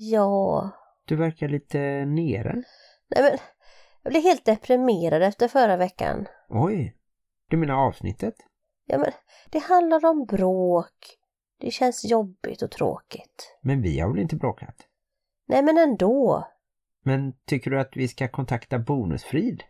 Ja. Du verkar lite nere. Nej men, jag blev helt deprimerad efter förra veckan. Oj, du menar avsnittet? Ja men, det handlar om bråk. Det känns jobbigt och tråkigt. Men vi har väl inte bråkat? Nej men ändå. Men tycker du att vi ska kontakta Bonusfrid?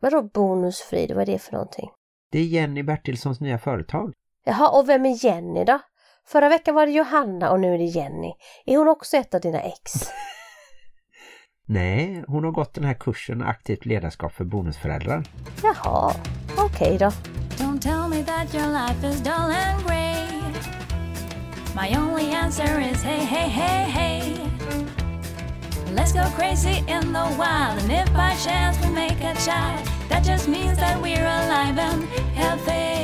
Vadå bonusfrid? Vad är det för någonting? Det är Jenny Bertilssons nya företag. Jaha, och vem är Jenny då? Förra veckan var det Johanna och nu är det Jenny. Är hon också ett av dina ex? Nej, hon har gått den här kursen aktivt ledarskap för bonusföräldrar. Jaha, okej då. Don't tell me that your life is dull and grey. My only answer is hey, hey, hey, hey. Let's go crazy in the wild, and if by chance we make a child, that just means that we're alive and healthy.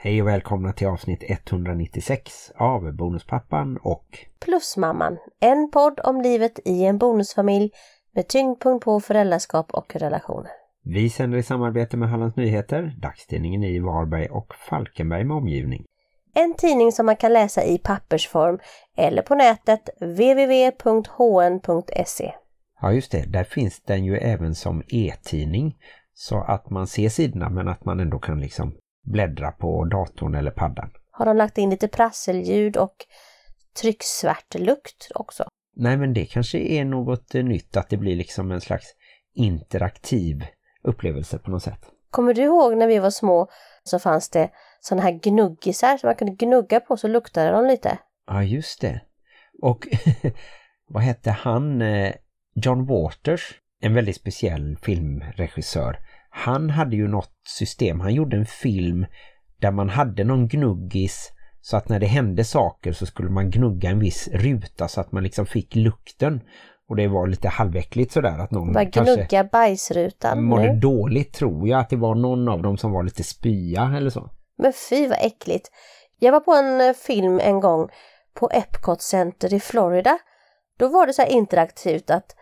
Hej och välkomna till avsnitt 196 av Bonuspappan och Plusmamman, en podd om livet i en bonusfamilj med tyngdpunkt på föräldraskap och relationer. vi sänder i samarbete med Hallands Nyheter, dagstidningen i Varberg och Falkenberg med omgivning. En tidning som man kan läsa i pappersform eller på nätet www.hn.se. Ja just det, där finns den ju även som e-tidning så att man ser sidorna men att man ändå kan liksom bläddra på datorn eller paddan. Har de lagt in lite prasselljud och trycksvärtlukt också? Nej men det kanske är något eh, nytt att det blir liksom en slags interaktiv upplevelse på något sätt. Kommer du ihåg när vi var små så fanns det sådana här gnuggisar som man kunde gnugga på så luktade de lite? Ja just det. Och vad hette han? Eh, John Waters, en väldigt speciell filmregissör. Han hade ju något system, han gjorde en film där man hade någon gnuggis så att när det hände saker så skulle man gnugga en viss ruta så att man liksom fick lukten. Och det var lite halväckligt sådär att någon Bara gnugga bajsrutan mådde nu. dåligt tror jag att det var någon av dem som var lite spya eller så. Men fy vad äckligt. Jag var på en eh, film en gång på Epcot Center i Florida. Då var det så här interaktivt att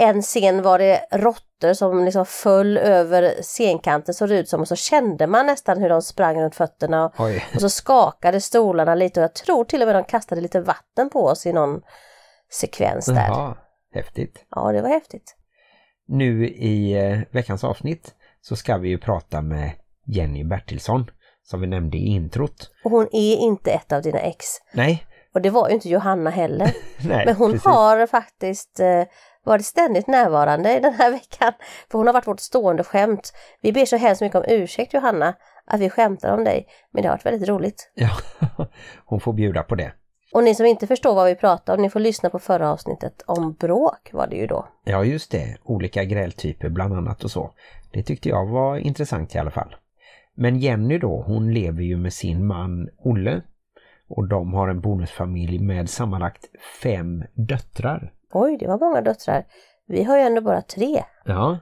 en scen var det råttor som liksom föll över scenkanten såg det ut som och så kände man nästan hur de sprang runt fötterna och, och så skakade stolarna lite och jag tror till och med de kastade lite vatten på oss i någon sekvens där. Jaha, häftigt. Ja, det var häftigt. Nu i eh, veckans avsnitt så ska vi ju prata med Jenny Bertilsson som vi nämnde i introt. Och hon är inte ett av dina ex. Nej, Och det var ju inte Johanna heller. nej Men hon precis. har faktiskt eh, varit ständigt närvarande i den här veckan. För hon har varit vårt stående skämt. Vi ber så hemskt mycket om ursäkt Johanna att vi skämtar om dig. Men det har varit väldigt roligt. Ja, hon får bjuda på det. Och ni som inte förstår vad vi pratar om, ni får lyssna på förra avsnittet om bråk var det ju då. Ja, just det. Olika grältyper bland annat och så. Det tyckte jag var intressant i alla fall. Men Jenny då, hon lever ju med sin man Olle. Och de har en bonusfamilj med sammanlagt fem döttrar. Oj, det var många döttrar. Vi har ju ändå bara tre. Ja.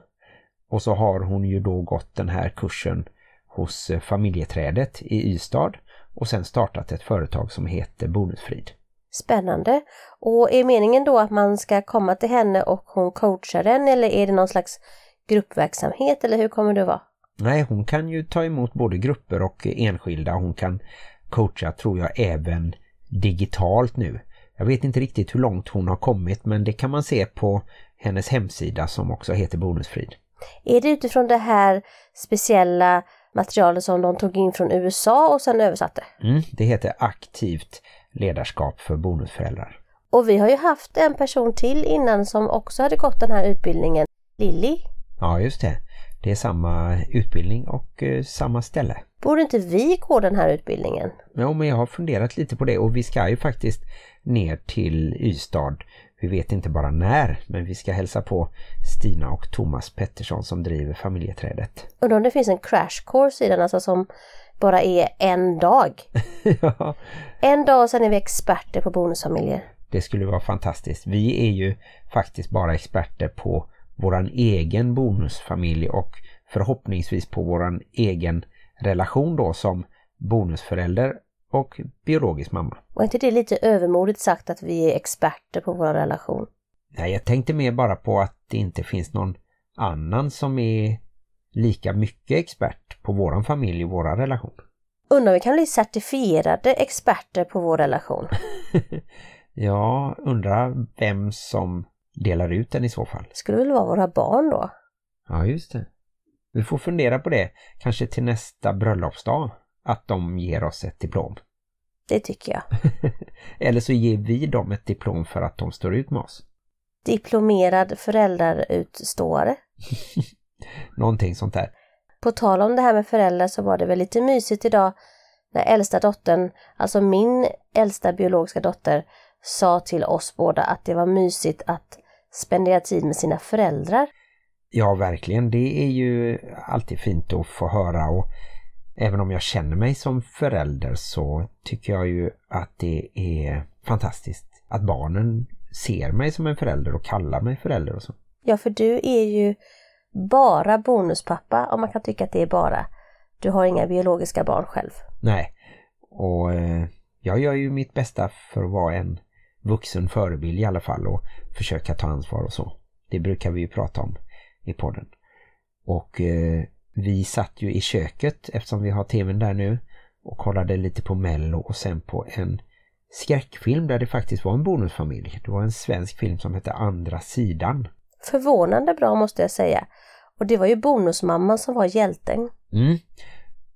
Och så har hon ju då gått den här kursen hos eh, familjeträdet i Ystad och sen startat ett företag som heter Bonusfrid. Spännande. Och är meningen då att man ska komma till henne och hon coachar den eller är det någon slags gruppverksamhet eller hur kommer det vara? Nej, hon kan ju ta emot både grupper och enskilda. Hon kan coacha tror jag även digitalt nu. Jag vet inte riktigt hur långt hon har kommit men det kan man se på hennes hemsida som också heter Bonusfrid. Är det utifrån det här speciella materialet som de tog in från USA och sen översatte? Mm, det heter aktivt ledarskap för bonusföräldrar. Och vi har ju haft en person till innan som också hade gått den här utbildningen, Lilly. Ja, just det. Det är samma utbildning och eh, samma ställe. Borde inte vi gå den här utbildningen? Ja, men jag har funderat lite på det och vi ska ju faktiskt ner till Ystad. Vi vet inte bara när, men vi ska hälsa på Stina och Thomas Pettersson som driver familjeträdet. Undrar om det finns en crash course i den, alltså som bara är en dag. ja, En dag och sen är vi experter på bonusfamiljer. det skulle vara fantastiskt. Vi är ju faktiskt bara experter på våran egen bonusfamilj och förhoppningsvis på våran egen relation då som bonusförälder och biologisk mamma. Var inte det lite övermodigt sagt att vi är experter på vår relation? Nej, jag tänkte mer bara på att det inte finns någon annan som är lika mycket expert på våran familj och våran relation. Undrar om vi kan bli certifierade experter på vår relation? Ja, undrar vem som delar ut den i så fall. Skulle väl vara våra barn då? Ja, just det. Vi får fundera på det, kanske till nästa bröllopsdag, att de ger oss ett diplom. Det tycker jag. Eller så ger vi dem ett diplom för att de står ut med oss. Diplomerad föräldrarutståare. Någonting sånt där. På tal om det här med föräldrar så var det väl lite mysigt idag när äldsta dottern, alltså min äldsta biologiska dotter, sa till oss båda att det var mysigt att spendera tid med sina föräldrar. Ja, verkligen. Det är ju alltid fint att få höra och även om jag känner mig som förälder så tycker jag ju att det är fantastiskt att barnen ser mig som en förälder och kallar mig förälder och så. Ja, för du är ju bara bonuspappa om man kan tycka att det är bara. Du har inga biologiska barn själv. Nej, och eh, jag gör ju mitt bästa för att vara en vuxen förebild i alla fall och försöka ta ansvar och så. Det brukar vi ju prata om i podden. Och eh, vi satt ju i köket eftersom vi har tvn där nu och kollade lite på Mello och sen på en skräckfilm där det faktiskt var en bonusfamilj. Det var en svensk film som hette Andra sidan. Förvånande bra måste jag säga. Och det var ju bonusmamman som var hjälten. Mm.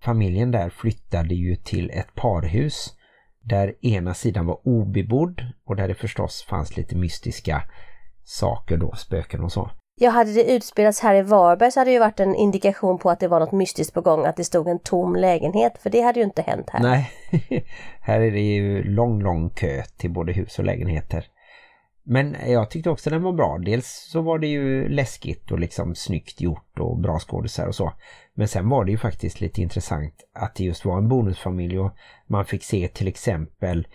Familjen där flyttade ju till ett parhus där ena sidan var obebodd och där det förstås fanns lite mystiska saker då, spöken och så. Ja, hade det utspelats här i Varberg så hade det ju varit en indikation på att det var något mystiskt på gång, att det stod en tom lägenhet, för det hade ju inte hänt här. Nej, här är det ju lång, lång kö till både hus och lägenheter. Men jag tyckte också den var bra. Dels så var det ju läskigt och liksom snyggt gjort och bra skådisar och så. Men sen var det ju faktiskt lite intressant att det just var en bonusfamilj och man fick se till exempel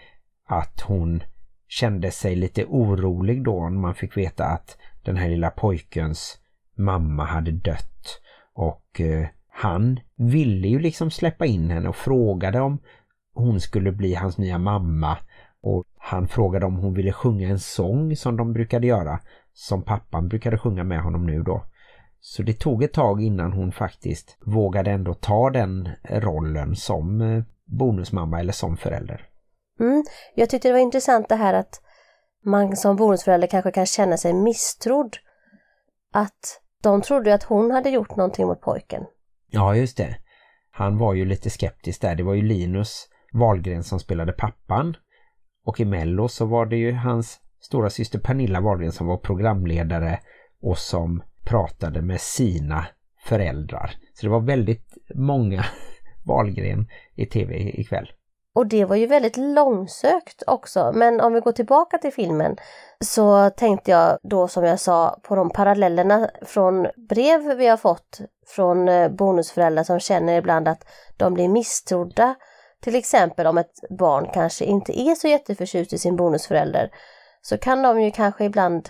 att hon kände sig lite orolig då när man fick veta att den här lilla pojkens mamma hade dött. Och eh, han ville ju liksom släppa in henne och frågade om hon skulle bli hans nya mamma. Och han frågade om hon ville sjunga en sång som de brukade göra. Som pappan brukade sjunga med honom nu då. Så det tog ett tag innan hon faktiskt vågade ändå ta den rollen som eh, bonusmamma eller som förälder. Mm. Jag tyckte det var intressant det här att man som bonusförälder kanske kan känna sig misstrodd. Att de trodde att hon hade gjort någonting mot pojken. Ja, just det. Han var ju lite skeptisk där. Det var ju Linus Wahlgren som spelade pappan. Och i Mello så var det ju hans stora syster Pernilla Wahlgren som var programledare och som pratade med sina föräldrar. Så det var väldigt många Wahlgren i tv ikväll. Och det var ju väldigt långsökt också. Men om vi går tillbaka till filmen så tänkte jag då som jag sa på de parallellerna från brev vi har fått från eh, bonusföräldrar som känner ibland att de blir misstrodda. Till exempel om ett barn kanske inte är så jätteförtjust i sin bonusförälder så kan de ju kanske ibland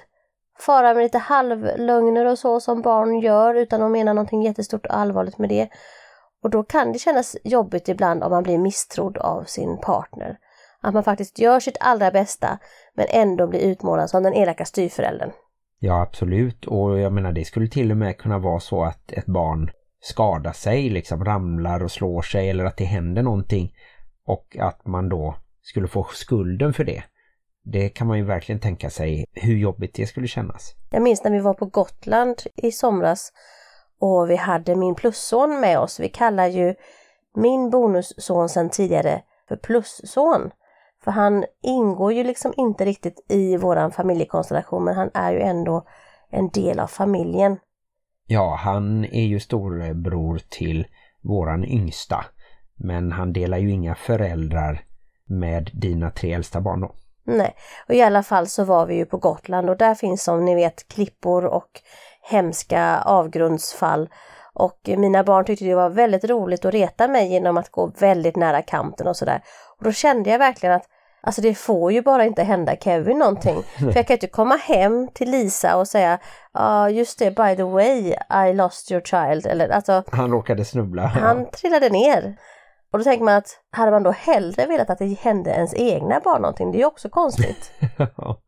fara med lite halvlögner och så som barn gör utan att mena någonting jättestort och allvarligt med det. Och då kan det kännas jobbigt ibland om man blir misstrodd av sin partner. Att man faktiskt gör sitt allra bästa men ändå blir utmålad som den elaka styvföräldern. Ja, absolut. Och jag menar, det skulle till och med kunna vara så att ett barn skadar sig, liksom ramlar och slår sig eller att det händer någonting och att man då skulle få skulden för det. Det kan man ju verkligen tänka sig hur jobbigt det skulle kännas. Jag minns när vi var på Gotland i somras och vi hade min plusson med oss. Vi kallar ju min bonusson sedan tidigare för plusson. För han ingår ju liksom inte riktigt i våran familjekonstellation men han är ju ändå en del av familjen. Ja, han är ju storbror till våran yngsta. Men han delar ju inga föräldrar med dina tre äldsta barn då. Nej, och i alla fall så var vi ju på Gotland och där finns som ni vet klippor och hemska avgrundsfall. Och mina barn tyckte det var väldigt roligt att reta mig genom att gå väldigt nära kanten och sådär. Och då kände jag verkligen att Alltså det får ju bara inte hända Kevin någonting. För jag kan inte komma hem till Lisa och säga Ja ah, just det, by the way, I lost your child. Eller, alltså, han råkade snubbla. Han trillade ner. Och då tänker man att hade man då hellre velat att det hände ens egna barn någonting, det är ju också konstigt.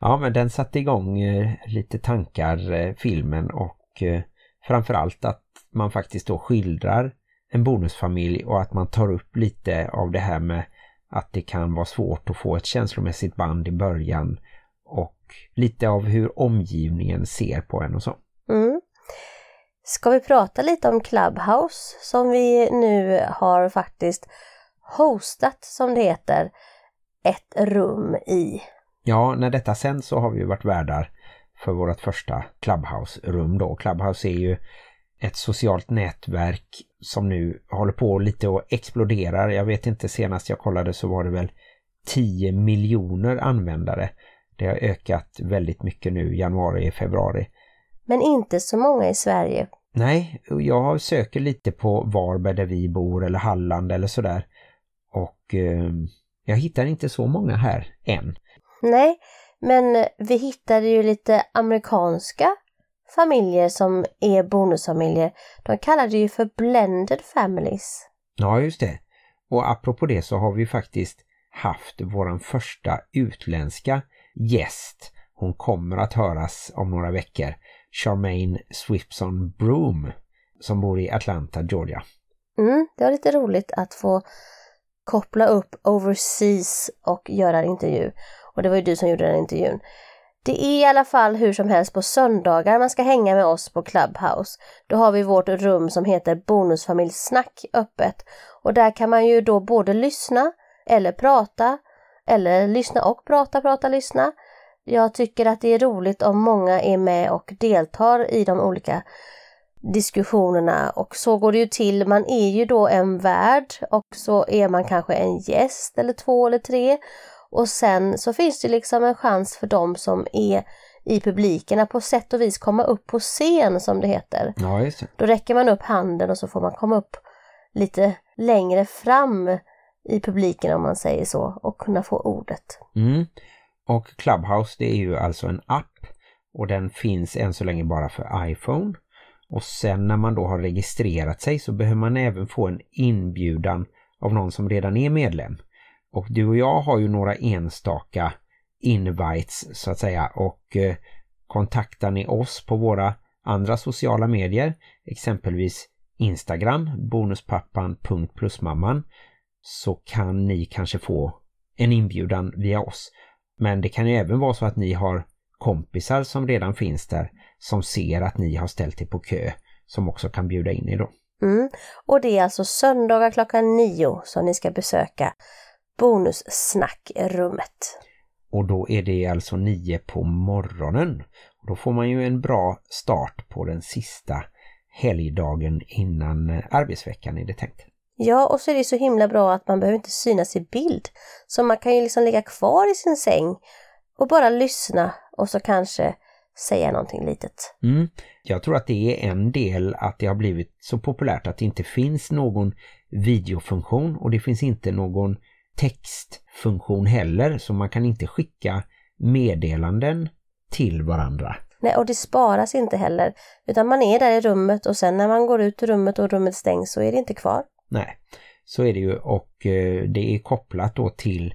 ja, men den satte igång eh, lite tankar, eh, filmen, och eh, framförallt att man faktiskt då skildrar en bonusfamilj och att man tar upp lite av det här med att det kan vara svårt att få ett känslomässigt band i början och lite av hur omgivningen ser på en och så. Mm. Ska vi prata lite om Clubhouse som vi nu har faktiskt hostat som det heter ett rum i. Ja, när detta sänds så har vi varit värdar för vårt första Clubhouse-rum då. Clubhouse är ju ett socialt nätverk som nu håller på lite och exploderar. Jag vet inte, senast jag kollade så var det väl 10 miljoner användare. Det har ökat väldigt mycket nu, januari, februari. Men inte så många i Sverige. Nej, jag söker lite på Varberg där vi bor eller Halland eller sådär. Och eh, jag hittar inte så många här än. Nej, men vi hittade ju lite amerikanska familjer som är bonusfamiljer. De kallar det ju för blended families. Ja, just det. Och apropå det så har vi faktiskt haft våran första utländska gäst. Hon kommer att höras om några veckor. Charmaine Swipson Broom som bor i Atlanta, Georgia. Mm, det var lite roligt att få koppla upp overseas och göra en intervju. Och det var ju du som gjorde den intervjun. Det är i alla fall hur som helst på söndagar man ska hänga med oss på Clubhouse. Då har vi vårt rum som heter Bonusfamiljsnack öppet. Och där kan man ju då både lyssna eller prata eller lyssna och prata, prata, lyssna. Jag tycker att det är roligt om många är med och deltar i de olika diskussionerna och så går det ju till. Man är ju då en värd och så är man kanske en gäst eller två eller tre och sen så finns det liksom en chans för dem som är i publiken att på sätt och vis komma upp på scen som det heter. Ja, det. Då räcker man upp handen och så får man komma upp lite längre fram i publiken om man säger så och kunna få ordet. Mm. Och Clubhouse det är ju alltså en app och den finns än så länge bara för iPhone. Och sen när man då har registrerat sig så behöver man även få en inbjudan av någon som redan är medlem. Och du och jag har ju några enstaka invites så att säga och eh, kontaktar ni oss på våra andra sociala medier, exempelvis Instagram, bonuspappan.plusmamman så kan ni kanske få en inbjudan via oss. Men det kan ju även vara så att ni har kompisar som redan finns där som ser att ni har ställt er på kö som också kan bjuda in er då. Mm. Och det är alltså söndagar klockan nio som ni ska besöka bonussnackrummet. Och då är det alltså nio på morgonen. Och då får man ju en bra start på den sista helgdagen innan arbetsveckan är det tänkt. Ja, och så är det så himla bra att man behöver inte synas i bild. Så man kan ju liksom ligga kvar i sin säng och bara lyssna och så kanske säga någonting litet. Mm. Jag tror att det är en del att det har blivit så populärt att det inte finns någon videofunktion och det finns inte någon textfunktion heller så man kan inte skicka meddelanden till varandra. Nej, och det sparas inte heller utan man är där i rummet och sen när man går ut ur rummet och rummet stängs så är det inte kvar. Nej, så är det ju och eh, det är kopplat då till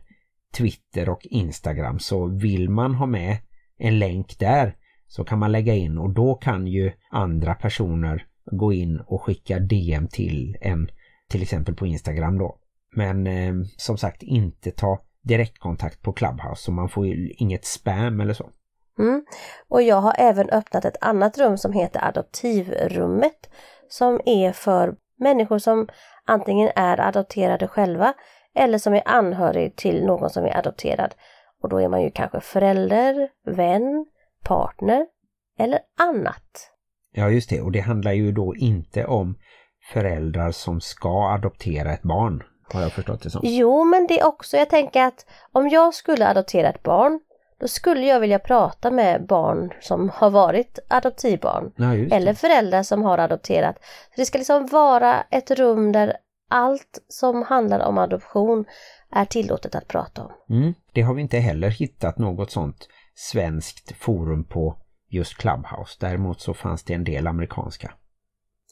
Twitter och Instagram så vill man ha med en länk där så kan man lägga in och då kan ju andra personer gå in och skicka DM till en till exempel på Instagram då. Men eh, som sagt inte ta direktkontakt på Clubhouse så man får ju inget spam eller så. Mm. Och jag har även öppnat ett annat rum som heter adoptivrummet som är för människor som antingen är adopterade själva eller som är anhörig till någon som är adopterad. Och då är man ju kanske förälder, vän, partner eller annat. Ja just det och det handlar ju då inte om föräldrar som ska adoptera ett barn har jag förstått det som. Jo men det är också, jag tänker att om jag skulle adoptera ett barn då skulle jag vilja prata med barn som har varit adoptivbarn. Ja, eller föräldrar som har adopterat. Så det ska liksom vara ett rum där allt som handlar om adoption är tillåtet att prata om. Mm. Det har vi inte heller hittat något sånt svenskt forum på just Clubhouse. Däremot så fanns det en del amerikanska.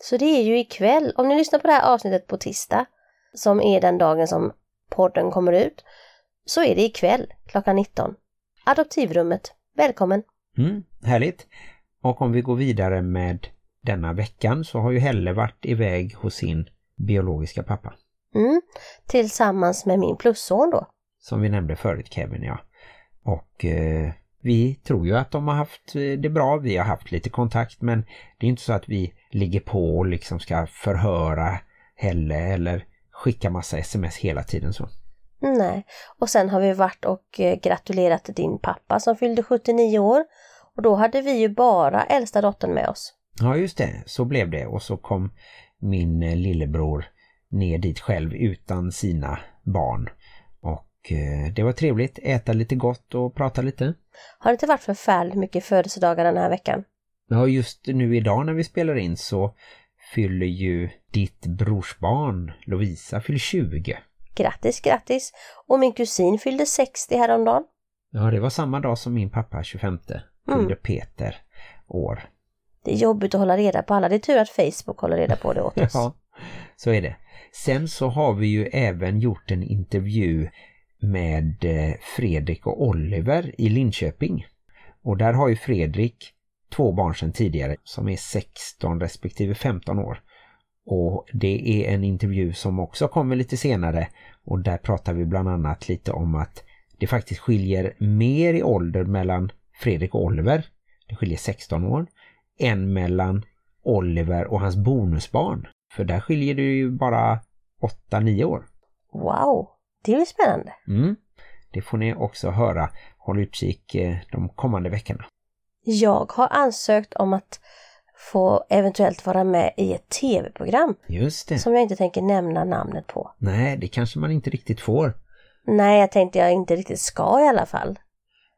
Så det är ju ikväll, om ni lyssnar på det här avsnittet på tisdag, som är den dagen som podden kommer ut, så är det ikväll klockan 19. Adoptivrummet, välkommen! Mm, härligt! Och om vi går vidare med denna veckan så har ju Helle varit iväg hos sin biologiska pappa. Mm. Tillsammans med min plusson då. Som vi nämnde förut Kevin, ja. Och eh, vi tror ju att de har haft eh, det bra. Vi har haft lite kontakt men det är inte så att vi ligger på och liksom ska förhöra heller eller skicka massa sms hela tiden så. Nej, och sen har vi varit och eh, gratulerat din pappa som fyllde 79 år. Och då hade vi ju bara äldsta dottern med oss. Ja just det, så blev det. Och så kom min eh, lillebror ner dit själv utan sina barn. Och eh, det var trevligt, äta lite gott och prata lite. Har det inte varit förfärligt mycket födelsedagar den här veckan? Ja just nu idag när vi spelar in så fyller ju ditt brorsbarn Lovisa fyller 20. Grattis, grattis! Och min kusin fyllde 60 häromdagen. Ja det var samma dag som min pappa 25 fyllde Peter år. Det är jobbigt att hålla reda på alla. Det är tur att Facebook håller reda på det åt oss. Ja, så är det. Sen så har vi ju även gjort en intervju med eh, Fredrik och Oliver i Linköping. Och där har ju Fredrik två barn sedan tidigare som är 16 respektive 15 år. Och det är en intervju som också kommer lite senare och där pratar vi bland annat lite om att det faktiskt skiljer mer i ålder mellan Fredrik och Oliver, det skiljer 16 år, än mellan Oliver och hans bonusbarn. För där skiljer det ju bara 8-9 år. Wow, det blir spännande. Mm. Det får ni också höra. Håll utkik eh, de kommande veckorna. Jag har ansökt om att få eventuellt vara med i ett tv-program Just det. som jag inte tänker nämna namnet på. Nej, det kanske man inte riktigt får. Nej, jag tänkte jag inte riktigt ska i alla fall.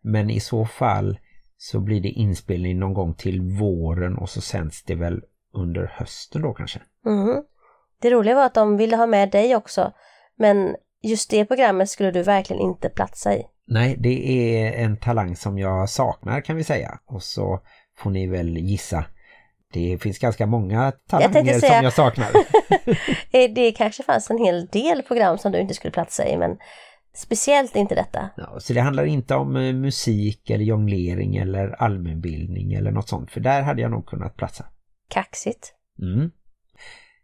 Men i så fall så blir det inspelning någon gång till våren och så sänds det väl under hösten då kanske. Mhm. Det roliga var att de ville ha med dig också, men just det programmet skulle du verkligen inte platsa i. Nej, det är en talang som jag saknar kan vi säga. Och så får ni väl gissa. Det finns ganska många talanger tänkte säga- som jag saknar. Eh, Det kanske fanns en hel del program som du inte skulle platsa i, men speciellt inte detta. Ja, så det handlar inte om eh, musik eller jonglering eller allmänbildning eller något sånt. För där hade jag nog kunnat platsa. Kaxigt. Mm.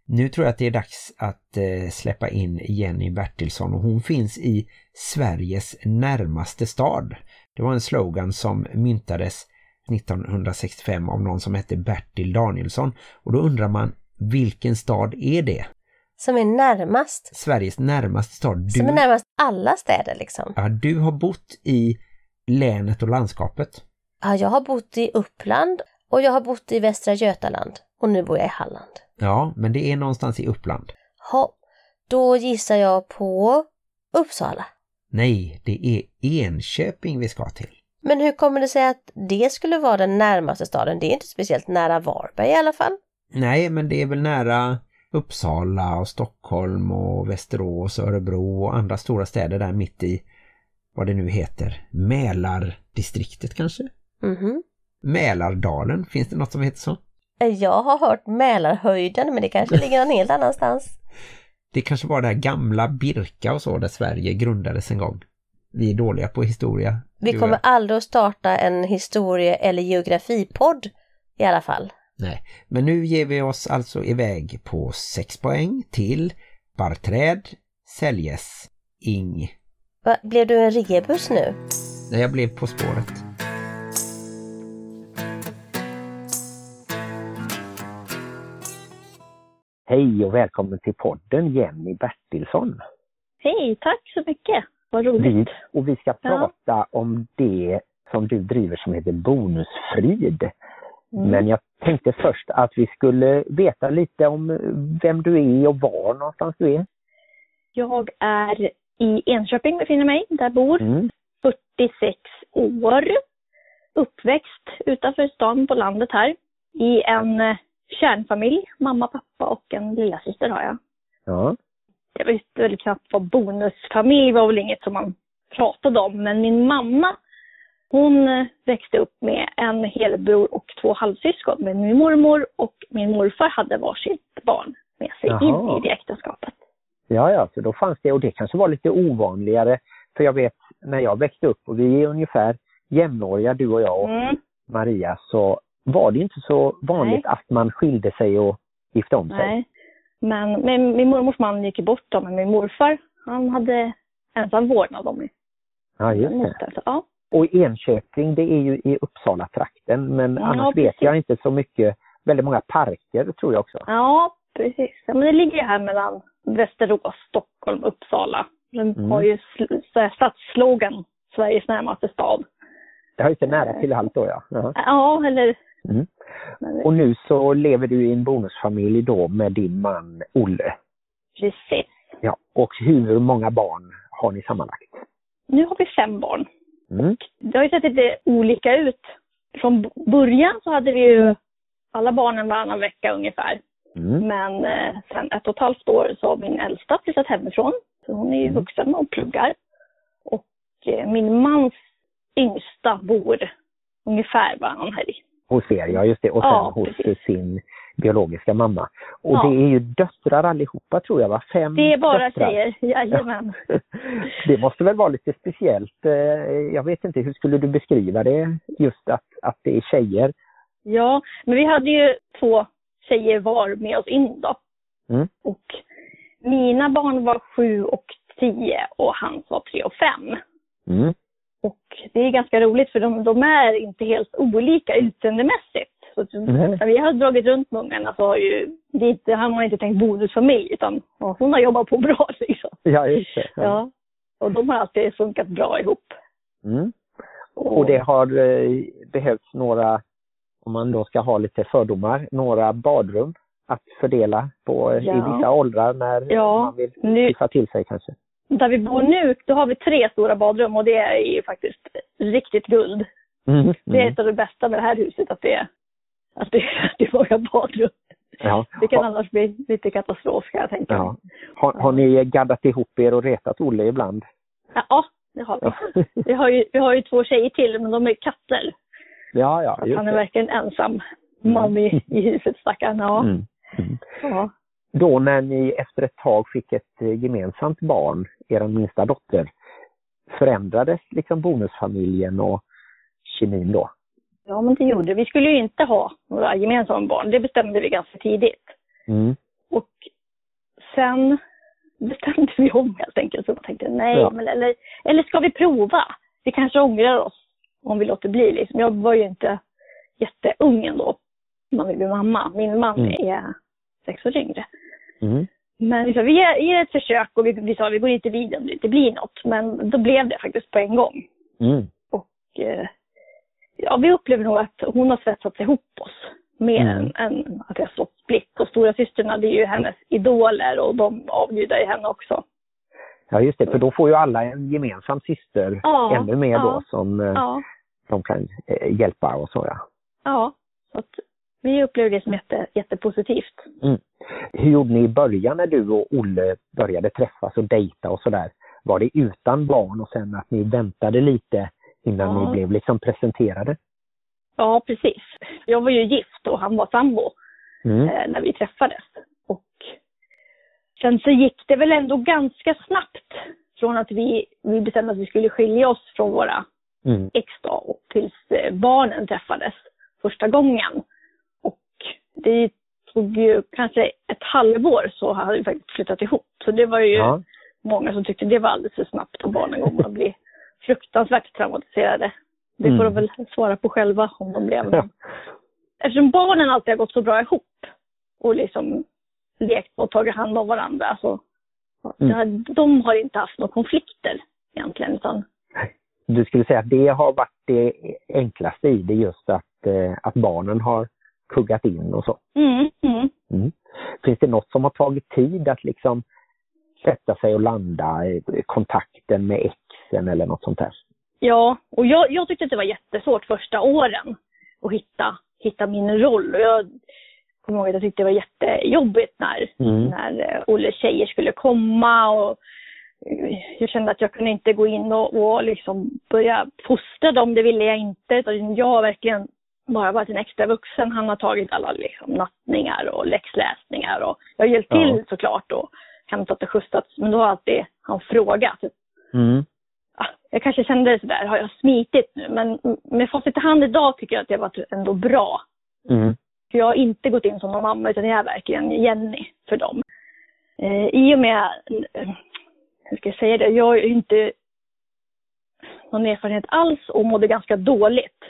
Nu tror jag att det är dags att eh, släppa in Jenny Bertilsson och hon finns i Sveriges närmaste stad. Det var en slogan som myntades 1965 av någon som hette Bertil Danielsson och då undrar man vilken stad är det? Som är närmast. Sveriges närmaste stad. Du, Som är närmast alla städer liksom. ja, du har bott i länet och landskapet. Ja, jag har bott i Uppland och jag har bott i Västra Götaland och nu bor jag i Halland. Ja, men det är någonstans i Uppland. Ha, då gissar jag på Uppsala. Nej, det är Enköping vi ska till. Men hur kommer det sig att det skulle vara den närmaste staden? Det är inte speciellt nära Varberg i alla fall. Nej, men det är väl nära Uppsala och Stockholm och Västerås och Örebro och andra stora städer där mitt i vad det nu heter. Mälardistriktet kanske? Mhm. Mälardalen, finns det något som heter så? Jag har hört Mälarhöjden men det kanske ligger någon helt annanstans. Det kanske var det här gamla Birka och så där Sverige grundades en gång. Vi är dåliga på historia. Vi kommer aldrig att starta en historie eller geografipodd i alla fall. Nej, men nu ger vi oss alltså iväg på 6 poäng till Barträd, Säljes, Ing. Va, blev du en rebus nu? När jag blev På spåret. Hej och välkommen till podden Jenny Bertilsson. Hej, tack så mycket. Vad roligt. Vi, och vi ska Ja. prata om det som du driver som heter Bonusfrid. Mm. Men jag tänkte först att vi skulle veta lite om vem du är och var någonstans du är. Jag är i Enköping, befinner mig, där bor. Mm. 46 år. Uppväxt utanför stan på landet här. I en eh, kärnfamilj. Mamma, pappa och en lillasyster har jag. Ja. Jag visste väl knappt vad bonusfamilj var väl inget som man pratade om. Men min mamma, hon eh, växte upp med en helbror och två halvsyskon. Men min mormor och min morfar hade varsitt barn med sig Jaha. in i det äktenskapet. Ja, ja, så då fanns det, och det kanske var lite ovanligare. För jag vet, när jag växte upp, och vi är ungefär jämnåriga, du och jag och Mm. Maria, så var det inte så vanligt att man skilde sig och gifte om sig. Nej. Men, men min mormors man gick ju bort då, men min morfar, han hade ensam vårdnad om mig. Ja, just det. Så, ja. Och Enköping, det är ju i Uppsala-trakten, men Ja, annars vet precis. jag inte så mycket. Väldigt många parker tror jag också. ja, precis. Ja, men det ligger ju här mellan Västerås, Stockholm, Uppsala. Den Mm. har ju så stadsslogan Sveriges närmaste stad. Det har ju inte nära till allt då ja. ja. Ja, eller... Mm. Och nu så lever du i en bonusfamilj då med din man Olle. precis. Ja. Och hur många barn har ni sammanlagt? Nu har vi fem barn. Mm. Det har ju sett lite olika ut. Från början så hade vi ju alla barnen varannan vecka ungefär. Mm. Men eh, sen ett och ett halvt år så har min äldsta flyttat hemifrån. Så hon är ju Mm. vuxen och pluggar. Och eh, min mans yngsta bor ungefär varannan helg. Hos er, ja just det. Och sen Ja, hos precis. sin biologiska mamma. Och Ja. det är ju döttrar allihopa tror jag va? Fem Det är bara döttrar. tjejer, jajamän. Det måste väl vara lite speciellt. eh, Jag vet inte, hur skulle du beskriva det? Just att, att det är tjejer. Ja, men vi hade ju två tjejer var med oss in då. Mm. Och mina barn var sju och tio och hans var tre och fem. Mm. Och det är ganska roligt för de, de är inte helt olika utseendemässigt. Så Nej. när vi har dragit runt med ungarna så har ju, det, inte- han har inte tänkt bonusfamilj utan ja, hon har jobbat på bra liksom. Ja, just det. Ja. Och de har alltid funkat bra ihop. Mm. Och det har eh, behövts några, om man då ska ha lite fördomar, några badrum att fördela på eh, i Ja. vissa åldrar när Ja. man vill Nu, till sig kanske. Där vi bor nu, då har vi tre stora badrum och det är ju faktiskt riktigt guld. Mm. Det är Mm. ett av det bästa med det här huset, att det är, att det, att det är många badrum. Ja. Det kan annars bli lite katastrof kan jag tänka ja. Har, har ni gaddat ihop er och retat Olle ibland? Ja, det har vi. Ja, Vi har, ju, vi har ju två tjejer till, men de är katter. ja, ja han är det. verkligen ensam man i, i huset, stackarn. Ja. Mm. Mm. ja. Då när ni efter ett tag fick ett eh, gemensamt barn, er minsta dotter, förändrades liksom bonusfamiljen och kemin då? Ja, men det gjorde det. Vi skulle ju inte ha några gemensamma barn. Det bestämde vi ganska tidigt. Mm. Och sen bestämde vi om helt enkelt. Så jag tänkte, nej, Ja. men eller, eller ska vi prova? Vi kanske ångrar oss om vi låter bli. Liksom. Jag var ju inte jätteung ändå när vi blev mamma. Min man Mm. är sex år yngre. Mm. Men liksom, vi ger, ger ett försök och vi, vi sa vi går inte vidare om det inte blir något. Men då blev det faktiskt på en gång. Mm. Och eh, ja, vi upplever nog att hon har svetsat ihop oss mer Mm. än, än att vi har stått splitt. Och stora systrarna det är ju hennes idoler och de avgudar ju henne också. Ja just det, för då får ju alla en gemensam syster Ja, ännu mer ja. då som, eh, Ja, som kan eh, hjälpa och så ja. ja. Så att vi upplever det som jätte, jättepositivt. Mm. Hur gjorde ni i början när du och Olle började träffas och dejta och sådär? Var det utan barn och sen att ni väntade lite innan Ja. ni blev liksom presenterade? Ja, precis. Jag var ju gift och han var sambo. Mm. eh, när vi träffades. Och sen så gick det väl ändå ganska snabbt från att vi, vi bestämde att vi skulle skilja oss från våra Mm. ex då, och tills eh, barnen träffades första gången. Och det tog ju kanske ett halvår så hade vi faktiskt flyttat ihop. Så det var ju Ja. många som tyckte det var alldeles för snabbt och barnen kommer att bli fruktansvärt traumatiserade. Det får Mm. de väl svara på själva om de blev. Ja. Eftersom barnen alltid har gått så bra ihop och liksom lekt och tagit hand om varandra så Mm. ja, de har inte haft några konflikter egentligen. Utan, Du skulle säga att det har varit det enklaste i det just att, eh, att barnen har kuggat in och så. mm, mm. Mm. Finns det något som har tagit tid att liksom sätta sig och landa i kontakten med exen eller något sånt där? Ja, och jag, jag tyckte att det var jättesvårt första åren att hitta, hitta min roll. Och jag kommer ihåg att jag tyckte det var jättejobbigt när, Mm. när eh, Olles tjejer skulle komma. Och eh, jag kände att jag kunde inte gå in och, och liksom börja fostra dem, det ville jag inte. Utan jag verkligen bara varit en extra vuxen. Han har tagit alla liksom, nattningar och läxläsningar. Och jag har hjälpt Ja. till såklart och hämtat och skjutsat. Men då har alltid han frågat. Mm. Ah, jag kanske kände sådär, har jag smitit nu? Men med facit i hand idag tycker jag att det har varit ändå bra. Mm. Jag har inte gått in som någon mamma utan jag är verkligen Jenny för dem. Eh, I och med, eh, hur ska jag säga det, jag har ju inte någon erfarenhet alls och mådde ganska dåligt.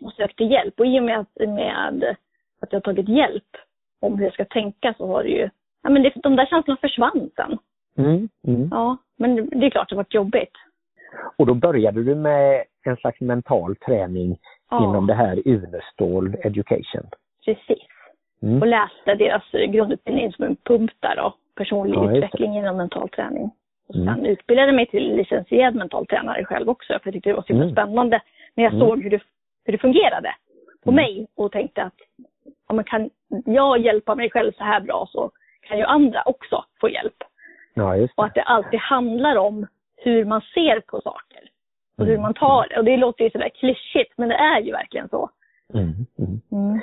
Och sökte hjälp. Och i och med att, med att jag har tagit hjälp om hur jag ska tänka så har det ju, ja men det, de där känslorna försvann sen. Mm, mm. Ja, men det är klart det varit jobbigt. Och då började du med en slags mental träning Ja. inom det här Unestål Education. Precis. Mm. Och läste deras grundutbildning som en pump där då. Personlig Ja, utveckling inom mental träning. Och sen Mm. utbildade mig till licensierad mental tränare själv också. För jag tyckte det var så Mm. spännande när jag Mm. såg hur det, hur det fungerade på Mm. mig. Och tänkte att ja, men kan jag hjälpa mig själv så här bra så kan ju andra också få hjälp. Ja, Och att det alltid handlar om hur man ser på saker. Och hur Mm. man tar det. Och det låter ju sådär klyschigt men det är ju verkligen så. Mm, mm. Mm.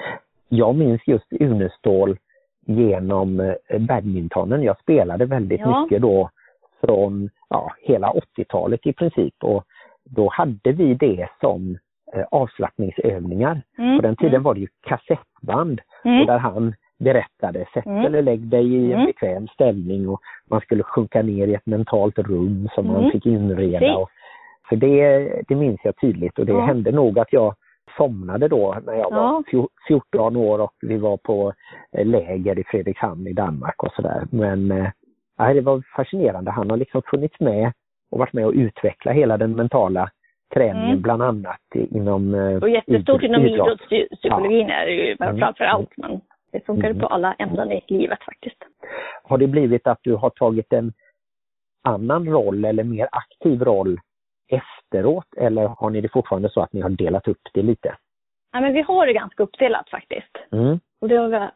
Jag minns just Unestål genom eh, badmintonen. Jag spelade väldigt Ja. mycket då från ja, hela 80-talet i princip och då hade vi det som eh, avslappningsövningar. Mm. På den tiden var det ju kassettband Mm. och där han berättade sätt Mm. eller lägg dig i en Mm. bekväm ställning och man skulle sjunka ner i ett mentalt rum som man Mm. fick inreda. Och, för det, det minns jag tydligt och det Ja. hände nog att jag somnade då när jag var Ja. fjor- 14 år och vi var på eh, läger i Fredrikshamn i Danmark och sådär. Men nej, det var fascinerande. Han har liksom funnits med och varit med och utveckla hela den mentala träningen Mm. bland annat inom eh, Och jättestort idrott- inom idrott. idrottspsykologin är det ju Mm. framför allt. Men det funkar Mm. på alla ämnen i livet faktiskt. Har det blivit att du har tagit en annan roll eller mer aktiv roll efteråt eller har ni det fortfarande så att ni har delat upp det lite? Ja, men vi har det ganska uppdelat faktiskt. Mm. Och det har vi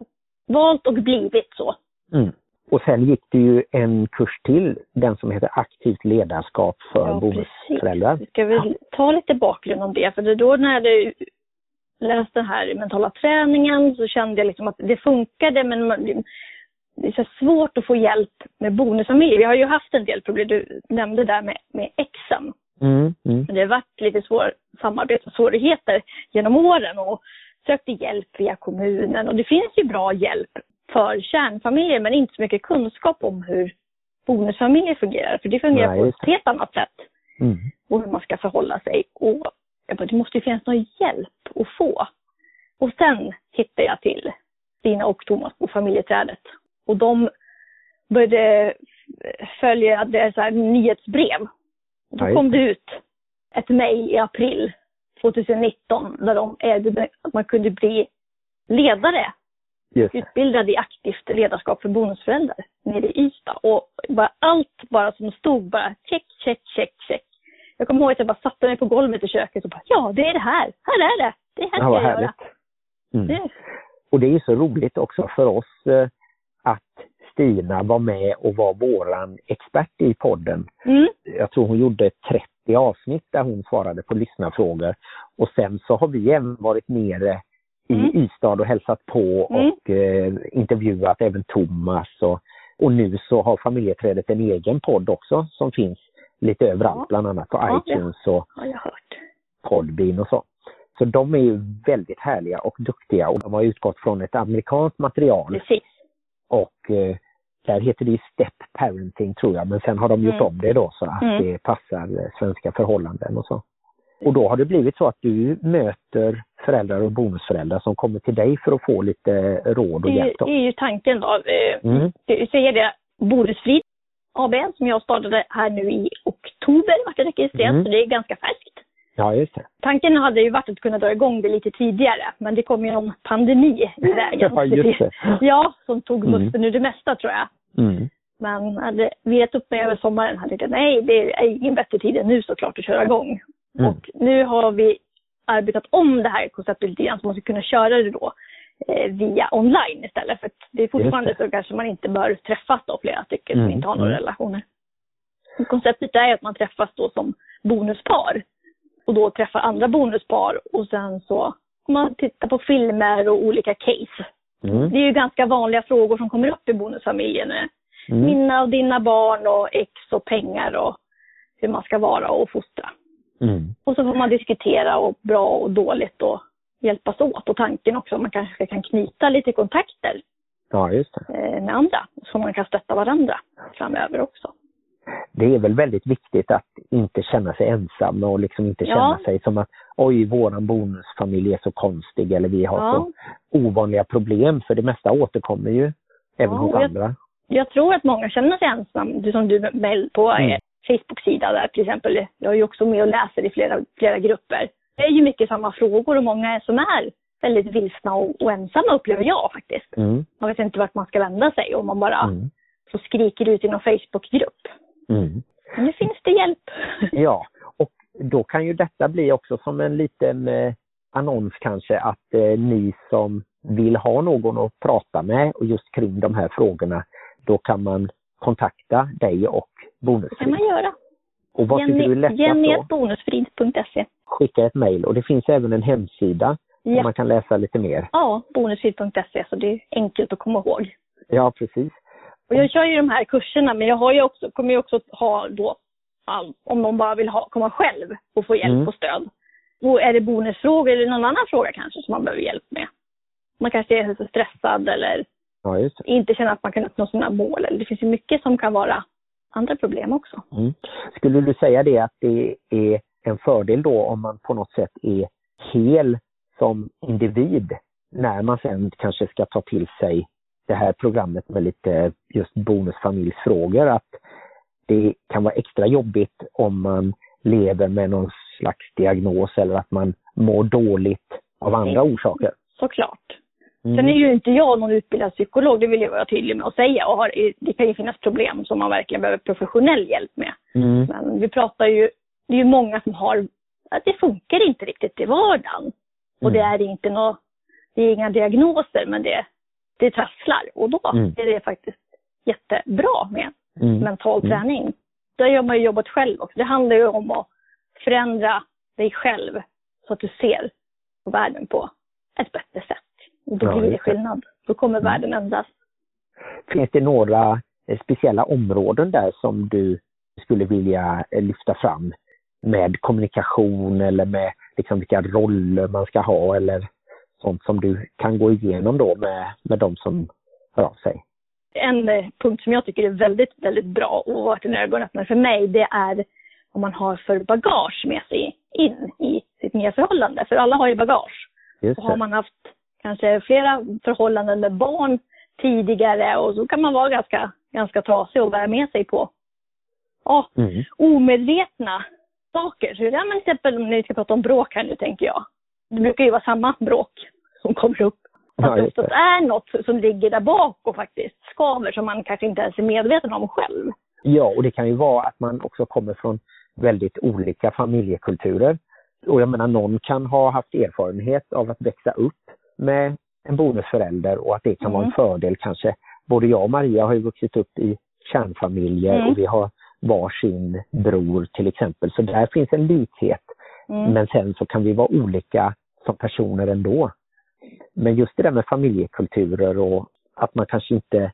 valt och blivit så. Mm. Och sen gick det ju en kurs till, den som heter aktivt ledarskap för Ja, bonusföräldrar. Vi ska väl ta lite bakgrund om det. För det då när jag hade läst den här mentala träningen så kände jag liksom att det funkade men det är så svårt att få hjälp med bonusfamiljer. Vi har ju haft en del problem, du nämnde där med, med exen. Mm. Mm. Men det har varit lite svår, samarbetssvårigheter genom åren och sökte hjälp via kommunen. Och det finns ju bra hjälp för kärnfamiljer men inte så mycket kunskap om hur bonusfamiljer fungerar. För det fungerar Nej, på ett helt annat sätt Mm. och hur man ska förhålla sig. Och jag bara, det måste ju finnas någon hjälp att få. Och sen hittade jag till Stina och Thomas på familjeträdet. Och de började följa det är så här nyhetsbrev. Och då kom det ut ett mejl i april 2019 där de erbjöd att man kunde bli ledare, Det. utbildad i aktivt ledarskap för bonusföräldrar nere i Ystad. Och bara allt bara som stod bara check, check, check, check. Jag kommer ihåg att jag bara satte mig på golvet i köket och bara ja, det är det här. Här är det. Det här Ja, ska vad jag göra. härligt. Mm. Det- Och det är så roligt också för oss eh, att Stina var med och var våran expert i podden. Mm. Jag tror hon gjorde 30 avsnitt där hon svarade på lyssnarfrågor. Och sen så har vi även varit nere i Mm. Ystad och hälsat på Mm. och eh, intervjuat även Thomas. Och, och nu så har familjeträdet en egen podd också som finns lite överallt, Ja. bland annat på Ja, ja. iTunes och hört. Podbean och så. Så de är ju väldigt härliga och duktiga och de har utgått från ett amerikanskt material Precis. och eh, där heter det Step Parenting tror jag men sen har de gjort Mm. om det då så att Mm. det passar svenska förhållanden och så. Och då har det blivit så att du möter föräldrar och bonusföräldrar som kommer till dig för att få lite råd och Det är, hjälp. det Då. är ju tanken då. Eh, Mm. Jag säger det, Bonusfrid AB som jag startade här nu i oktober vart det registrerat, Mm. så det är ganska färskt. Ja, just det. Tanken hade ju varit att kunna dra igång det lite tidigare, men det kom ju någon pandemi i vägen. Ja, just det. Ja, som tog Mm. musten ur det mesta tror jag. Mm. Men hade vetat upp mig över sommaren hade jag tänkt, nej det är ingen bättre tid än nu såklart att köra igång. Mm. Och nu har vi arbetat om det här konceptet lite grann så man ska kunna köra det då eh, via online istället. För att det är fortfarande Just så kanske man inte bör träffas då flera stycken Mm, som inte har några mm. relationer. Och konceptet är att man träffas då som bonuspar och då träffar andra bonuspar och sen så man tittar på filmer och olika case. Mm. Det är ju ganska vanliga frågor som kommer upp i bonusfamiljen. Mm. Mina och dina barn och ex och pengar och hur man ska vara och fostra. Mm. Och så får man diskutera och bra och dåligt och hjälpas åt och tanken också att man kanske kan knyta lite kontakter Ja, just det. eh, med andra så man kan stötta varandra framöver också. Det är väl väldigt viktigt att inte känna sig ensam och liksom inte känna Ja. sig som att oj, våran bonusfamilj är så konstig eller vi har Ja. så ovanliga problem för det mesta återkommer ju även Ja, hos jag- andra. Jag tror att många känner sig ensam, som du Mel på Mm. Facebook-sida där till exempel. Jag är ju också med och läser i flera, flera grupper. Det är ju mycket samma frågor och många som är väldigt vilsna och, och ensamma upplever jag faktiskt. Mm. Man vet inte vart man ska vända sig om man bara Mm. så skriker ut i någon Facebook-grupp. Mm. Men nu finns det hjälp. Ja, och då kan ju detta bli också som en liten eh, annons kanske att eh, ni som vill ha någon att prata med och just kring de här frågorna, då kan man kontakta dig och Det kan man Bonusfrid. göra. Och vad tycker du är lättast då? Jenny.bonusfrid.se Skicka ett mejl och det finns även en hemsida där Ja, man kan läsa lite mer. ja bonusfrid.se så det är enkelt att komma ihåg. Ja, precis. Och jag kör ju de här kurserna men jag har ju också, kommer ju också ha då, om någon bara vill ha, komma själv och få hjälp Mm. och stöd. Och är det bonusfrågor eller någon annan fråga kanske som man behöver hjälp med? Man kanske är så stressad eller Ja, inte känner att man kan uppnå sina mål. Det finns ju mycket som kan vara andra problem också. Mm. Skulle du säga det att det är en fördel då om man på något sätt är hel som individ när man sen kanske ska ta till sig det här programmet med lite just bonusfamiljsfrågor att det kan vara extra jobbigt om man lever med någon slags diagnos eller att man mår dåligt av andra orsaker. Såklart. Mm. Sen är ju inte jag någon utbildad psykolog, det vill jag vara tydlig med att säga. Och har, det kan ju finnas problem som man verkligen behöver professionell hjälp med. Mm. Men vi pratar ju, det är ju många som har, att det funkar inte riktigt i vardagen. Och det Mm. är inte nå, det är inga diagnoser men det, det trasslar. Och då Mm. är det faktiskt jättebra med Mm. mental Mm. träning. Där har man ju jobbat själv också. Det handlar ju om att förändra dig själv så att du ser på världen på ett bättre sätt. Och då Ja, blir det skillnad. Då kommer Mm. världen ändras. Finns det några speciella områden där som du skulle vilja lyfta fram med kommunikation eller med liksom vilka roller man ska ha eller sånt som du kan gå igenom då med, med de som hör av sig? En eh, punkt som jag tycker är väldigt, väldigt bra och varit en ögonöppnare för mig, det är vad man har för bagage med sig in i sitt nya förhållande. För alla har ju bagage. Just Och har man haft kanske flera förhållanden med barn tidigare och så kan man vara ganska, ganska trasig och bära med sig på ja, Mm. omedvetna saker. Så, ja, men till exempel om ni ska prata om bråk här nu tänker jag. Det brukar ju vara samma bråk som kommer upp. Ja, Att det just oftast det. är något som ligger där bak och faktiskt skaver som man kanske inte ens är medveten om själv. Ja, och det kan ju vara att man också kommer från väldigt olika familjekulturer. Och jag menar, någon kan ha haft erfarenhet av att växa upp med en bonusförälder och att det kan vara en Mm. fördel kanske. Både jag och Maria har ju vuxit upp i kärnfamiljer Mm. och vi har varsin bror till exempel. Så där finns en likhet. Mm. Men sen så kan vi vara olika som personer ändå. Men just det där med familjekulturer och att man kanske inte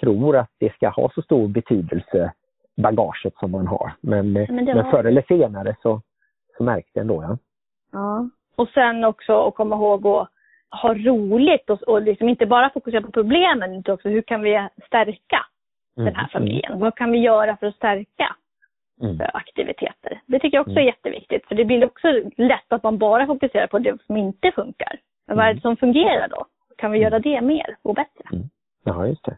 tror att det ska ha så stor betydelse, bagaget som man har. Men, eh, Men men förr eller senare så, så märks det ändå. Ja. Ja. Och sen också att komma ihåg att ha roligt och, och liksom inte bara fokusera på problemen utan också hur kan vi stärka den här familjen? Vad kan vi göra för att stärka Mm. aktiviteter? Det tycker jag också är Mm. jätteviktigt för det blir också lätt att man bara fokuserar på det som inte funkar. Men vad är Mm. det som fungerar då? Kan vi göra det mer och bättre? Ja, just det.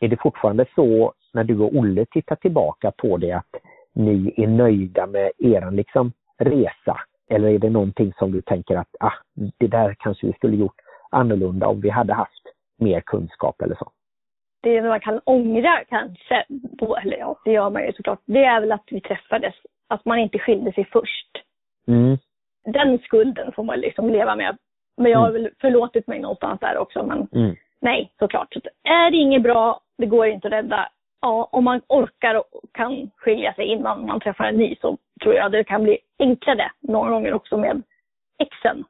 Är det fortfarande så när du och Olle tittar tillbaka på det att ni är nöjda med er liksom, resa? Eller är det någonting som du tänker att ah, det där kanske vi skulle gjort annorlunda om vi hade haft mer kunskap eller så? Det man kan ångra kanske, på, eller ja, det gör man ju såklart, det är väl att vi träffades. Att man inte skilde sig först. Mm. den skulden får man liksom leva med. Men jag har Mm. väl förlåtit mig någonstans där också. Men Mm. nej, såklart. Så är det inget bra, det går inte att rädda. Ja, om man orkar och kan skilja sig innan man träffar en ny så tror jag det kan bli enklare några gånger också med exen.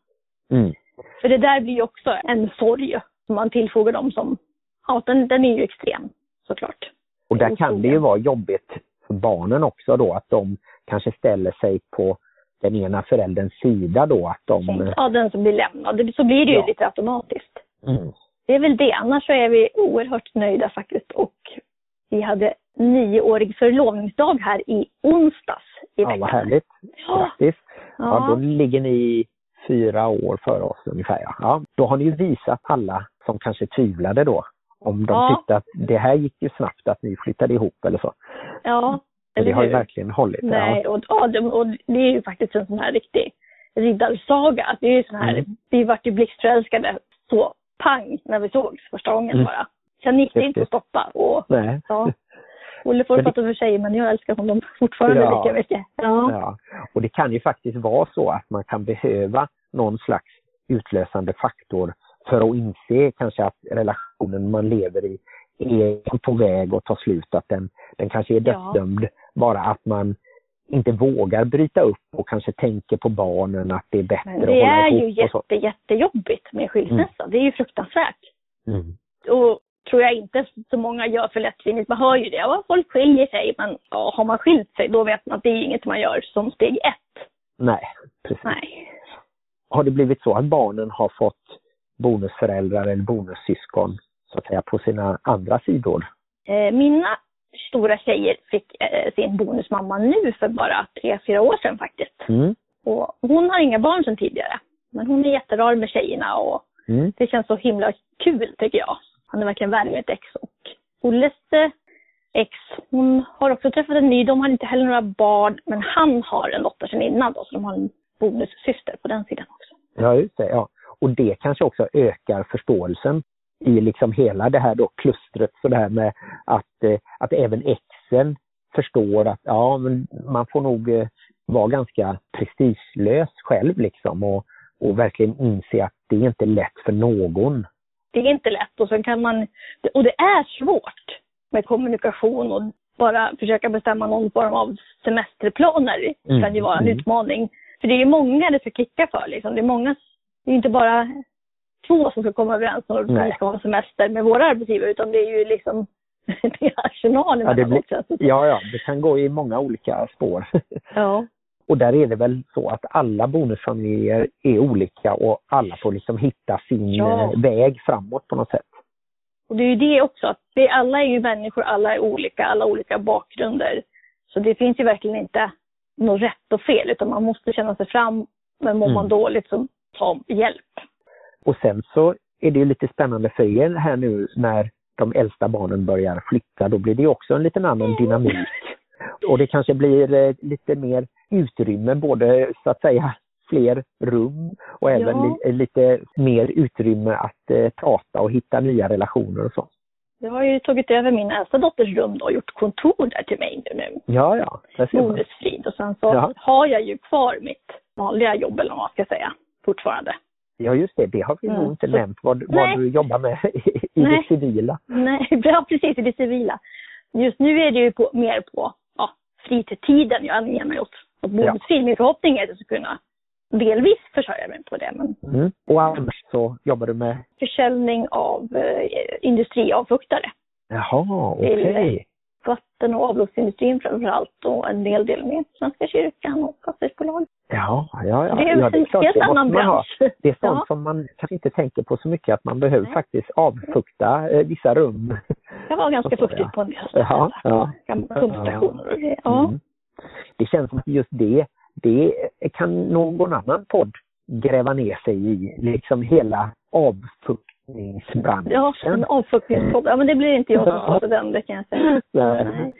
Mm. För det där blir ju också en sorg som man tillfogar dem som, ja den, den är ju extrem såklart. Och där kan det ju vara jobbigt för barnen också då att de kanske ställer sig på den ena förälderns sida då att de... Ja, den som blir lämnad. Så blir det ju Ja. lite automatiskt. Mm. Det är väl det. Annars så är vi oerhört nöjda faktiskt. Och vi hade nioårig förlovningsdag här i onsdags i Ja, vad härligt. Grattis! Ja, då ja. ligger ni fyra år före oss ungefär. Ja. Då har ni ju visat alla som kanske tvivlade då. Om de Ja. tyckte att det här gick ju snabbt att ni flyttade ihop eller så. ja Och eller det har ju verkligen hållit. Nej, och, ja, det, och det är ju faktiskt en sån här riktig riddarsaga. Det är ju sån här, Mm. vi vart ju blixtförälskade så pang när vi sågs första gången Mm. bara. Sen gick det inte att stoppa och Ja. Nej. ja. Olle får det- fatta för sig men jag älskar honom fortfarande Ja. lika mycket. Ja. Ja. Och det kan ju faktiskt vara så att man kan behöva någon slags utlösande faktor för att inse kanske att relationen man lever i är på väg att ta slut, att den, den kanske är Ja. dödsdömd. Bara att man inte vågar bryta upp och kanske tänker på barnen att det är bättre Men att det hålla är ju ihop och så. jätte, jättejobbigt med skilsmässa. Det är ju fruktansvärt. Mm. Och tror jag inte så många gör för lättvindigt. Man hör ju det. Ja, folk skiljer sig. Men ja, har man skilt sig då vet man att det är inget man gör som steg ett. Nej, precis. Nej. Har det blivit så att barnen har fått bonusföräldrar eller bonussyskon så att säga på sina andra sidor? Eh, mina stora tjejer fick eh, sin bonusmamma nu för bara tre, fyra år sedan faktiskt. Mm. Och hon har inga barn sedan tidigare. Men hon är jätterar med tjejerna och Mm. det känns så himla kul tycker jag. Han är verkligen värd med ett ex. Och Olles ex, hon har också träffat en ny. De har inte heller några barn, men han har en dotter sedan innan då, så de har en bonussyster på den sidan också. Ja, just det. Ja. Och det kanske också ökar förståelsen i liksom hela det här då klustret så det här med att, eh, att även exen förstår att ja, men man får nog eh, vara ganska prestigelös själv liksom och, och verkligen inse att det är inte lätt för någon. Det är inte lätt och sen kan man, och det är svårt med kommunikation och bara försöka bestämma någon form av semesterplaner Mm, kan ju vara en mm. utmaning. För det är många det ska klicka för liksom. Det är många, det är inte bara två som ska komma överens om att vi ska ha semester med våra arbetsgivare utan det är ju liksom det är arsenalen Ja, det blir- det. Ja, ja, det kan gå i många olika spår. ja. Och där är det väl så att alla bonusfamiljer är olika och alla får liksom hitta sin Ja. eh, väg framåt på något sätt. Och det är ju det också, att vi alla är ju människor, alla är olika, alla har olika bakgrunder. Så det finns ju verkligen inte något rätt och fel, utan man måste känna sig fram. Men mår man Mm. dåligt så ta hjälp. Och sen så är det ju lite spännande för er här nu när de äldsta barnen börjar flytta. Då blir det också en liten annan dynamik. Och det kanske blir eh, lite mer utrymme, både så att säga fler rum och även Ja. li- lite mer utrymme att eh, prata och hitta nya relationer och så. Jag har ju tagit över min äldsta dotters rum då och gjort kontor där till mig nu. nu. Ja, ja. Bonusfrid. Och sen så Ja. har jag ju kvar mitt vanliga jobb eller vad man ska säga fortfarande. Ja, just det. Det har vi Mm. nog inte Så- nämnt vad, Nej. vad du jobbar med i, i det civila. Nej, ja precis i det civila. Just nu är det ju på, mer på ja, fritiden jag ägnar mig åt. Och bonusfrid, min förhoppning är att jag ska kunna delvis försörja mig på det. Men Mm. Och annars så jobbar du med... försäljning av eh, industriavfuktare. Jaha, Till- okej. Vatten och avloppsindustrin framför allt och en del del med Svenska kyrkan och pappersbolag. Ja, ja, ja. det är ja, en klart, helt det måste annan man ha. bransch. Det är sånt Ja. som man kanske inte tänker på så mycket att man behöver Nej. faktiskt avfukta eh, vissa rum. Det kan vara ganska Så, ja. fuktigt på en del Ja, ja. Gamla pumpstationer och grejer. Ja. Mm. Det känns som att just det, det kan någon annan podd gräva ner sig i, liksom hela avfuktningsbranschen. Ja, en avfuktningspodd. Ja, men det blir inte jag som Ja. pratar den, det kan jag säga. Nej. Nej.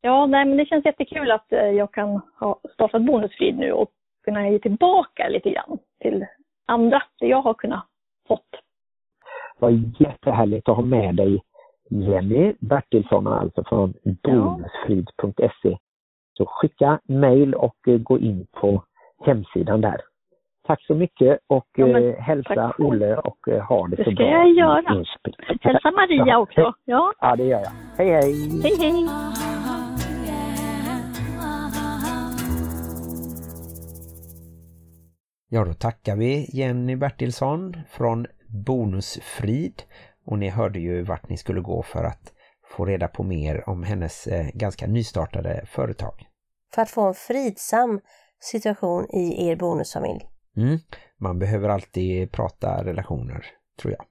Ja, nej, men det känns jättekul att eh, jag kan ha startat Bonusfrid nu och kunna ge tillbaka lite grann till andra, det jag har kunnat fått. Var jättehärligt att ha med dig Jenny Bertilsson alltså från bonusfrid.se. Så skicka mail och eh, gå in på hemsidan där. Tack så mycket och Ja, men eh, hälsa tack. Olle och eh, ha det, Det så ska bra. jag i göra. inspel- Hälsa Maria Ja. också. Ja, Ja, det gör jag. Hej hej! hej hej! Ja, då tackar vi Jenny Bertilsson från Bonusfrid och ni hörde ju vart ni skulle gå för att få reda på mer om hennes eh, ganska nystartade företag. För att få en fridsam situation i er bonusfamilj. Mm. Man behöver alltid prata relationer, tror jag.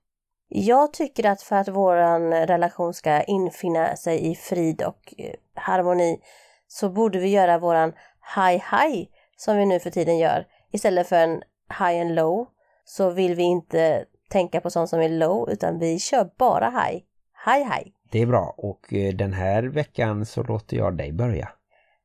Jag tycker att för att våran relation ska infinna sig i frid och eh, harmoni så borde vi göra våran high high som vi nu för tiden gör. Istället för en high and low så vill vi inte tänka på sånt som är low utan vi kör bara high. High high. Det är bra och eh, den här veckan så låter jag dig börja.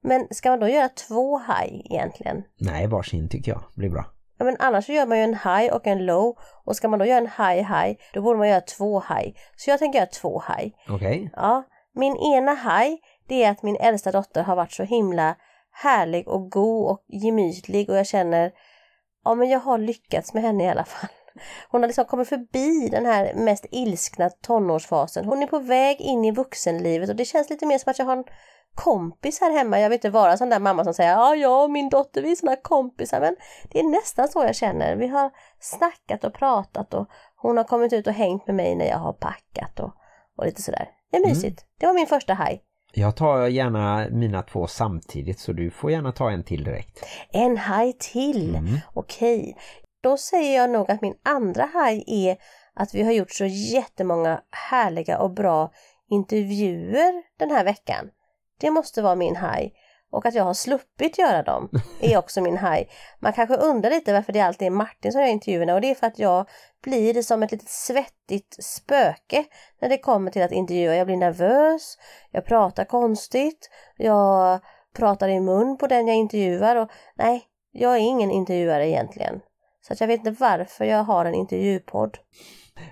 Men ska man då göra två high egentligen? Nej, varsin tycker jag blir bra. Ja, men annars så gör man ju en high och en low och ska man då göra en high high då borde man göra två high. Så jag tänker göra två high. Okej? Ja, min ena high det är att min äldsta dotter har varit så himla härlig och god och gemytlig och jag känner ja men jag har lyckats med henne i alla fall. Hon har liksom kommit förbi den här mest ilskna tonårsfasen. Hon är på väg in i vuxenlivet och det känns lite mer som att jag har en kompis här hemma. Jag vill inte vara sån där mamma som säger ja, jag och min dotter vi är såna kompisar men det är nästan så jag känner. Vi har snackat och pratat och hon har kommit ut och hängt med mig när jag har packat och, och lite sådär. Det är mysigt. Det var min första haj. Jag tar gärna mina två samtidigt så du får gärna ta en till direkt. En haj till. Mm. Okej. Då säger jag nog att min andra haj är att vi har gjort så jättemånga härliga och bra intervjuer den här veckan. Det måste vara min haj. Och att jag har sluppit göra dem är också min haj. Man kanske undrar lite varför det alltid är Martin som gör intervjuerna och det är för att jag blir som ett litet svettigt spöke när det kommer till att intervjua. Jag blir nervös, jag pratar konstigt, jag pratar i mun på den jag intervjuar och nej, jag är ingen intervjuare egentligen. Så att jag vet inte varför jag har en intervjupodd.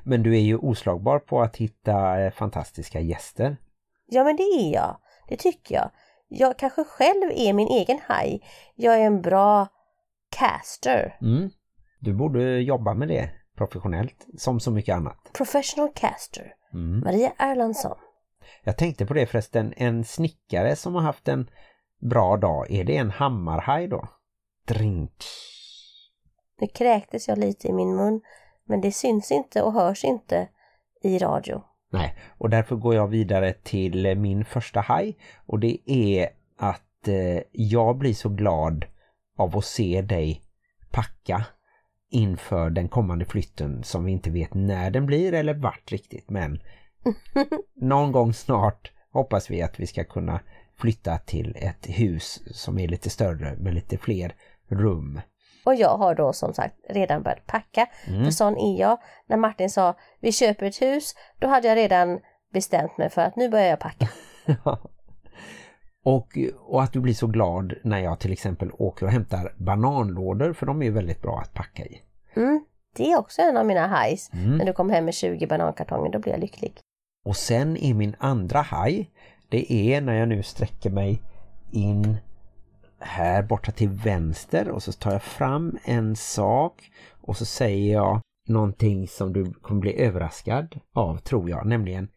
Men du är ju oslagbar på att hitta eh, fantastiska gäster. Ja men det är jag, det tycker jag. Jag kanske själv är min egen haj. Jag är en bra caster. Mm. Du borde jobba med det professionellt, som så mycket annat. Professional caster. Mm. Maria Erlandsson. Jag tänkte på det förresten, en snickare som har haft en bra dag, är det en hammarhaj då? Drink. Nu kräktes jag lite i min mun, men det syns inte och hörs inte i radio. Nej, och därför går jag vidare till min första haj och det är att eh, jag blir så glad av att se dig packa inför den kommande flytten som vi inte vet när den blir eller vart riktigt men någon gång snart hoppas vi att vi ska kunna flytta till ett hus som är lite större med lite fler rum. Och jag har då som sagt redan börjat packa. För sån är jag. När Martin sa vi köper ett hus, då hade jag redan bestämt mig för att nu börjar jag packa. och, och att du blir så glad när jag till exempel åker och hämtar bananlådor för de är väldigt bra att packa i. Mm, det är också en av mina highs. Mm. När du kommer hem med 20 banankartonger, då blir jag lycklig. Och sen är min andra haj, det är när jag nu sträcker mig in här borta till vänster och så tar jag fram en sak och så säger jag någonting som du kommer bli överraskad av tror jag, nämligen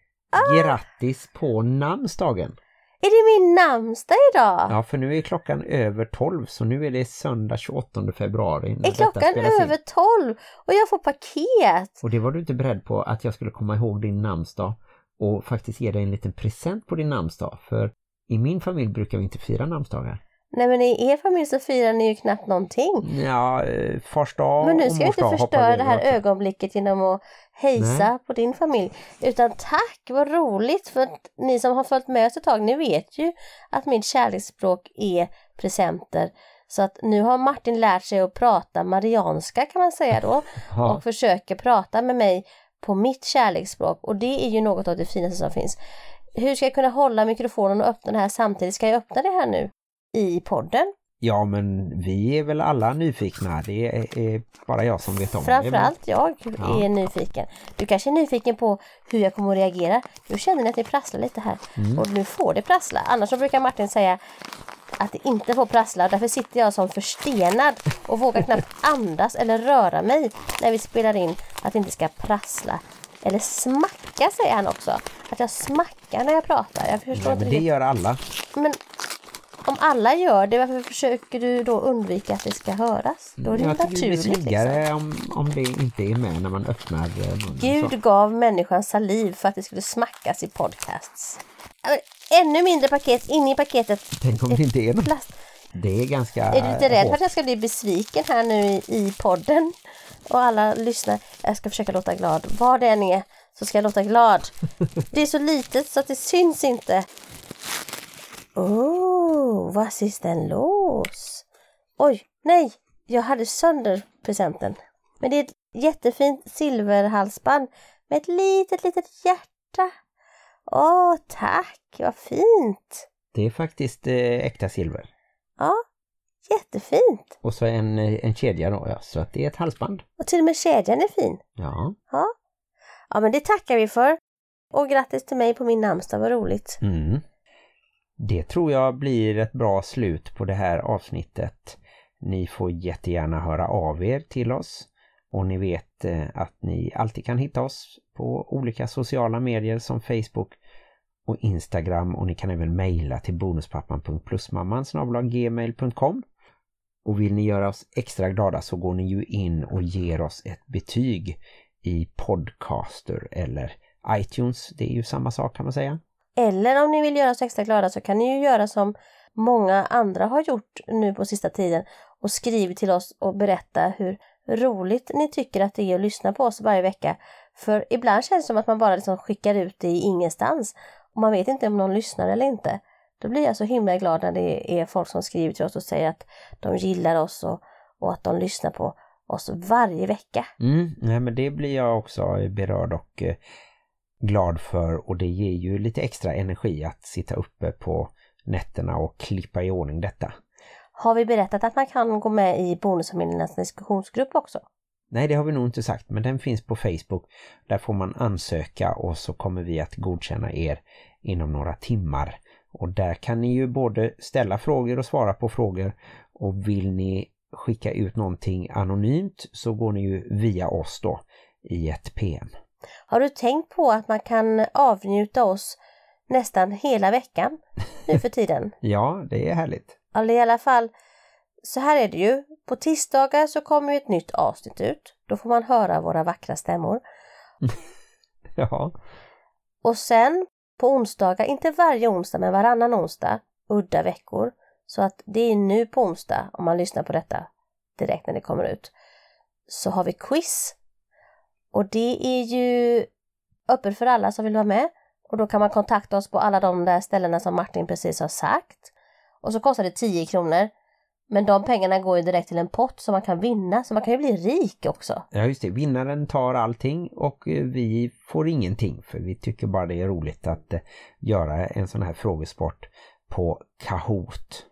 grattis på namnsdagen. Är det min namnsdag idag? Ja, för nu är klockan över 12 så nu är det söndag 28 februari. är klockan över 12 och jag får paket? Och det var du inte beredd på att jag skulle komma ihåg din namnsdag och faktiskt ge dig en liten present på din namnsdag. För i min familj brukar vi inte fira namnsdagar. Nej men i er familj så firar ni ju knappt någonting. Ja, eh, fars dag Men nu ska jag inte förstöra det här också. ögonblicket genom att hejsa på din familj. Utan tack, vad roligt! För att ni som har följt med oss ett tag, ni vet ju att mitt kärleksspråk är presenter. Så att nu har Martin lärt sig att prata marianska kan man säga då. Ja. Och försöker prata med mig på mitt kärleksspråk. Och det är ju något av det finaste som finns. Hur ska jag kunna hålla mikrofonen och öppna det här samtidigt? Ska jag öppna det här nu? I podden? Ja, men vi är väl alla nyfikna. Det är, bara jag som vet om det. Framförallt jag Ja. är nyfiken. Du kanske är nyfiken på hur jag kommer att reagera. Nu känner ni att det prasslar lite här. Mm. Och nu får det prassla. Annars så brukar Martin säga att det inte får prassla. Därför sitter jag som förstenad och vågar knappt andas eller röra mig när vi spelar in. Att det inte ska prassla. Eller smacka säger han också. Att jag smackar när jag pratar. Jag förstår Nej, inte det riktigt. gör alla. Men om alla gör det, varför försöker du då undvika att det ska höras? Då är det ju jag tycker det blir naturligt. Liksom. om, om det inte är med när man öppnar eh, munnen. så. Gud gav människan saliv för att det skulle smackas i podcasts. Men Ännu mindre paket, inne i paketet. Tänk om det inte är något. Plast. Det är ganska Är du lite rädd för att jag ska bli besviken här nu i, i podden? Och alla lyssnar. Jag ska försöka låta glad. Var det än är så ska jag låta glad. Det är så litet så att det syns inte. Oh, vad sist en lås? Oj, nej, jag hade sönder presenten. Men det är ett jättefint silverhalsband med ett litet, litet hjärta. Åh, tack, vad fint! Det är faktiskt eh, äkta silver. Ja, jättefint! Och så en, eh, en kedja då, ja. Så att det är ett halsband. Och till och med kedjan är fin. Ja. Ja, men det tackar vi för. Och grattis till mig på min namnsdag, vad roligt. Mm. Det tror jag blir ett bra slut på det här avsnittet. Ni får jättegärna höra av er till oss. Och ni vet eh, att ni alltid kan hitta oss på olika sociala medier som Facebook och Instagram. Och ni kan även mejla till bonuspappan.plusmamman.gmail.com Och vill ni göra oss extra glada så går ni ju in och ger oss ett betyg i Podcaster eller iTunes. Det är ju samma sak kan man säga. Eller om ni vill göra oss extra glada så kan ni ju göra som många andra har gjort nu på sista tiden och skrivit till oss och berätta hur roligt ni tycker att det är att lyssna på oss varje vecka. För ibland känns det som att man bara liksom skickar ut det i ingenstans och man vet inte om någon lyssnar eller inte. Då blir jag så himla glad när det är folk som skriver till oss och säger att de gillar oss och, och att de lyssnar på oss varje vecka. Mm, nej men det blir jag också berörd och eh, glad för och det ger ju lite extra energi att sitta uppe på nätterna och klippa i ordning detta. Har vi berättat att man kan gå med i Bonusfamiljernas diskussionsgrupp också? Nej det har vi nog inte sagt men den finns på Facebook. Där får man ansöka och så kommer vi att godkänna er inom några timmar. Och där kan ni ju både ställa frågor och svara på frågor och vill ni skicka ut någonting anonymt så går ni ju via oss då i ett PM. Har du tänkt på att man kan avnjuta oss nästan hela veckan nu för tiden? Ja, det är härligt. Eller i alla fall, så här är det ju. På tisdagar så kommer ju ett nytt avsnitt ut. Då får man höra våra vackra stämmor. Ja, Och sen på onsdagar, inte varje onsdag men varannan onsdag, udda veckor. Så att det är nu på onsdag om man lyssnar på detta direkt när det kommer ut. Så har vi quiz. Och det är ju öppet för alla som vill vara med. Och då kan man kontakta oss på alla de där ställena som Martin precis har sagt. Och så kostar det 10 kronor. Men de pengarna går ju direkt till en pott som man kan vinna, så man kan ju bli rik också. ja just det. Vinnaren tar allting och eh, vi får ingenting för vi tycker bara det är roligt att eh, göra en sån här frågesport på Kahoot.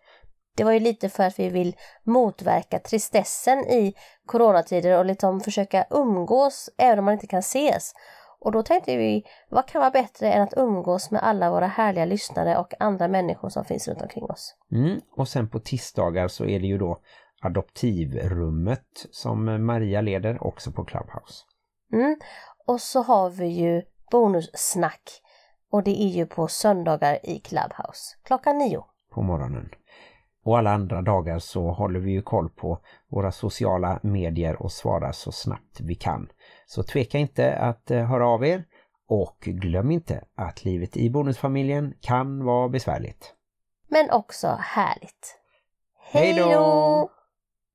Det var ju lite för att vi vill motverka tristessen i coronatider och liksom försöka umgås även om man inte kan ses. Och då tänkte vi, vad kan vara bättre än att umgås med alla våra härliga lyssnare och andra människor som finns runt omkring oss. Mm. Och sen på tisdagar så är det ju då adoptivrummet som Maria leder också på Clubhouse. Mm. Och så har vi ju bonussnack och det är ju på söndagar i Clubhouse klockan nio. på morgonen. Och alla andra dagar så håller vi ju koll på våra sociala medier och svarar så snabbt vi kan. Så tveka inte att eh, höra av er och glöm inte att livet i bonusfamiljen kan vara besvärligt. Men också härligt. Hej då!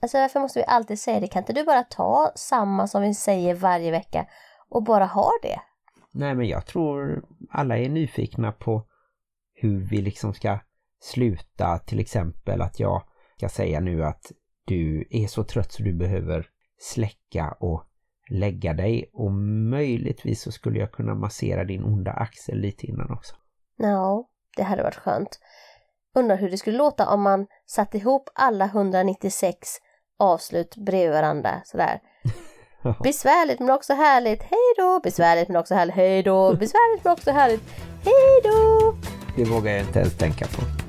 Alltså varför måste vi alltid säga det? Kan inte du bara ta samma som vi säger varje vecka och bara ha det? Nej men jag tror alla är nyfikna på hur vi liksom ska sluta. Till exempel att jag ska säga nu att du är så trött så du behöver släcka och lägga dig. Och möjligtvis så skulle jag kunna massera din onda axel lite innan också. Ja, det hade varit skönt. Undrar hur det skulle låta om man satte ihop alla 196 avslut bredvid varandra sådär. Besvärligt men också härligt, hej då! Besvärligt men också härligt, hej då! Besvärligt men också härligt, hej då! Det vågar jag inte ens tänka på.